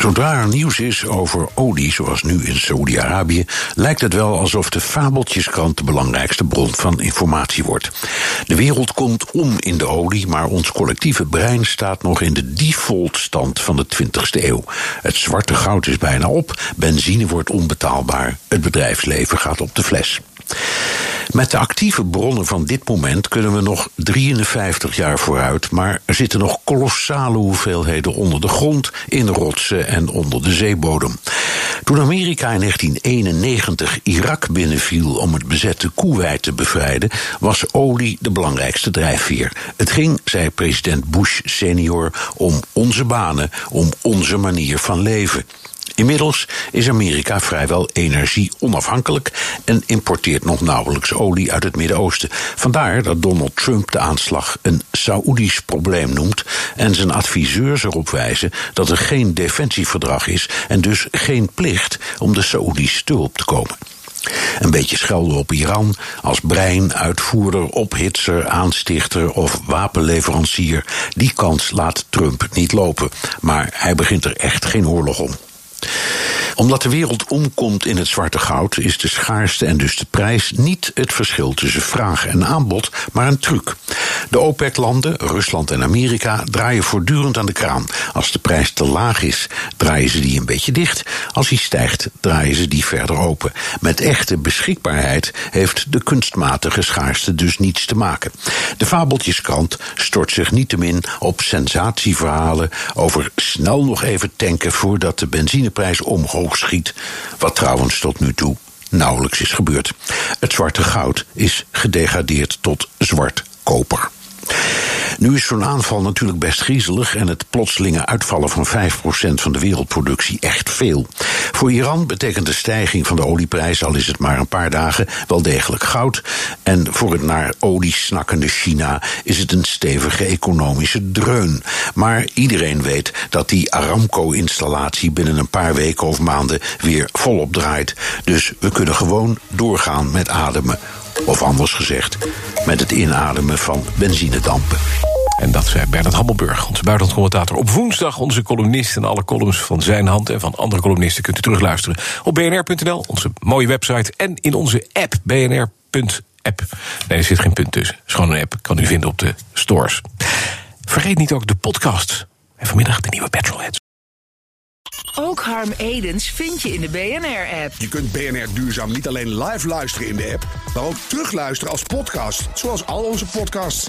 Zodra er nieuws is over olie, zoals nu in Saoedi-Arabië, lijkt het wel alsof de fabeltjeskrant de belangrijkste bron van informatie wordt. De wereld komt om in de olie, maar ons collectieve brein staat nog in de defaultstand van de 20ste eeuw. Het zwarte goud is bijna op, benzine wordt onbetaalbaar, het bedrijfsleven gaat op de fles. Met de actieve bronnen van dit moment kunnen we nog 53 jaar vooruit, maar er zitten nog kolossale hoeveelheden onder de grond, in rotsen en onder de zeebodem. Toen Amerika in 1991 Irak binnenviel om het bezette Kuwait te bevrijden, was olie de belangrijkste drijfveer. Het ging, zei president Bush senior, om onze banen, om onze manier van leven. Inmiddels is Amerika vrijwel energie onafhankelijk en importeert nog nauwelijks olie uit het Midden-Oosten. Vandaar dat Donald Trump de aanslag een Saoedisch probleem noemt en zijn adviseurs erop wijzen dat er geen defensieverdrag is en dus geen plicht om de Saoedi's te hulp te komen. Een beetje schelden op Iran als brein, uitvoerder, ophitser, aanstichter of wapenleverancier. Die kans laat Trump niet lopen. Maar hij begint er echt geen oorlog om omdat de wereld omkomt in het zwarte goud, is de schaarste en dus de prijs niet het verschil tussen vraag en aanbod, maar een truc. De OPEC-landen, Rusland en Amerika, draaien voortdurend aan de kraan. Als de prijs te laag is, draaien ze die een beetje dicht. Als die stijgt, draaien ze die verder open. Met echte beschikbaarheid heeft de kunstmatige schaarste dus niets te maken. De fabeltjeskrant stort zich niettemin op sensatieverhalen over snel nog even tanken voordat de benzineprijs schiet. Wat trouwens tot nu toe nauwelijks is gebeurd. Het zwarte goud is gedegradeerd tot zwart koper. Nu is zo'n aanval natuurlijk best griezelig en het plotselinge uitvallen van 5% van de wereldproductie echt veel. Voor Iran betekent de stijging van de olieprijs, al is het maar een paar dagen, wel degelijk goud. En voor het naar olie snakkende China is het een stevige economische dreun. Maar iedereen weet dat die Aramco-installatie binnen een paar weken of maanden weer volop draait. Dus we kunnen gewoon doorgaan met ademen. Of anders gezegd, met het inademen van benzinedampen. En dat zei Bernard Hammelburg, onze buitenlandcommentator. Op woensdag onze columnist en alle columns van zijn hand... en van andere columnisten kunt u terugluisteren op bnr.nl, onze mooie website... en in onze app, bnr.app. Nee, er zit geen punt tussen. Het is gewoon een app, kan u vinden op de stores. Vergeet niet ook de podcast. En vanmiddag de nieuwe Petrolheads. Ook Harm Edens vind je in de BNR-app. Je kunt BNR Duurzaam niet alleen live luisteren in de app, maar ook terugluisteren als podcast, zoals al onze podcasts.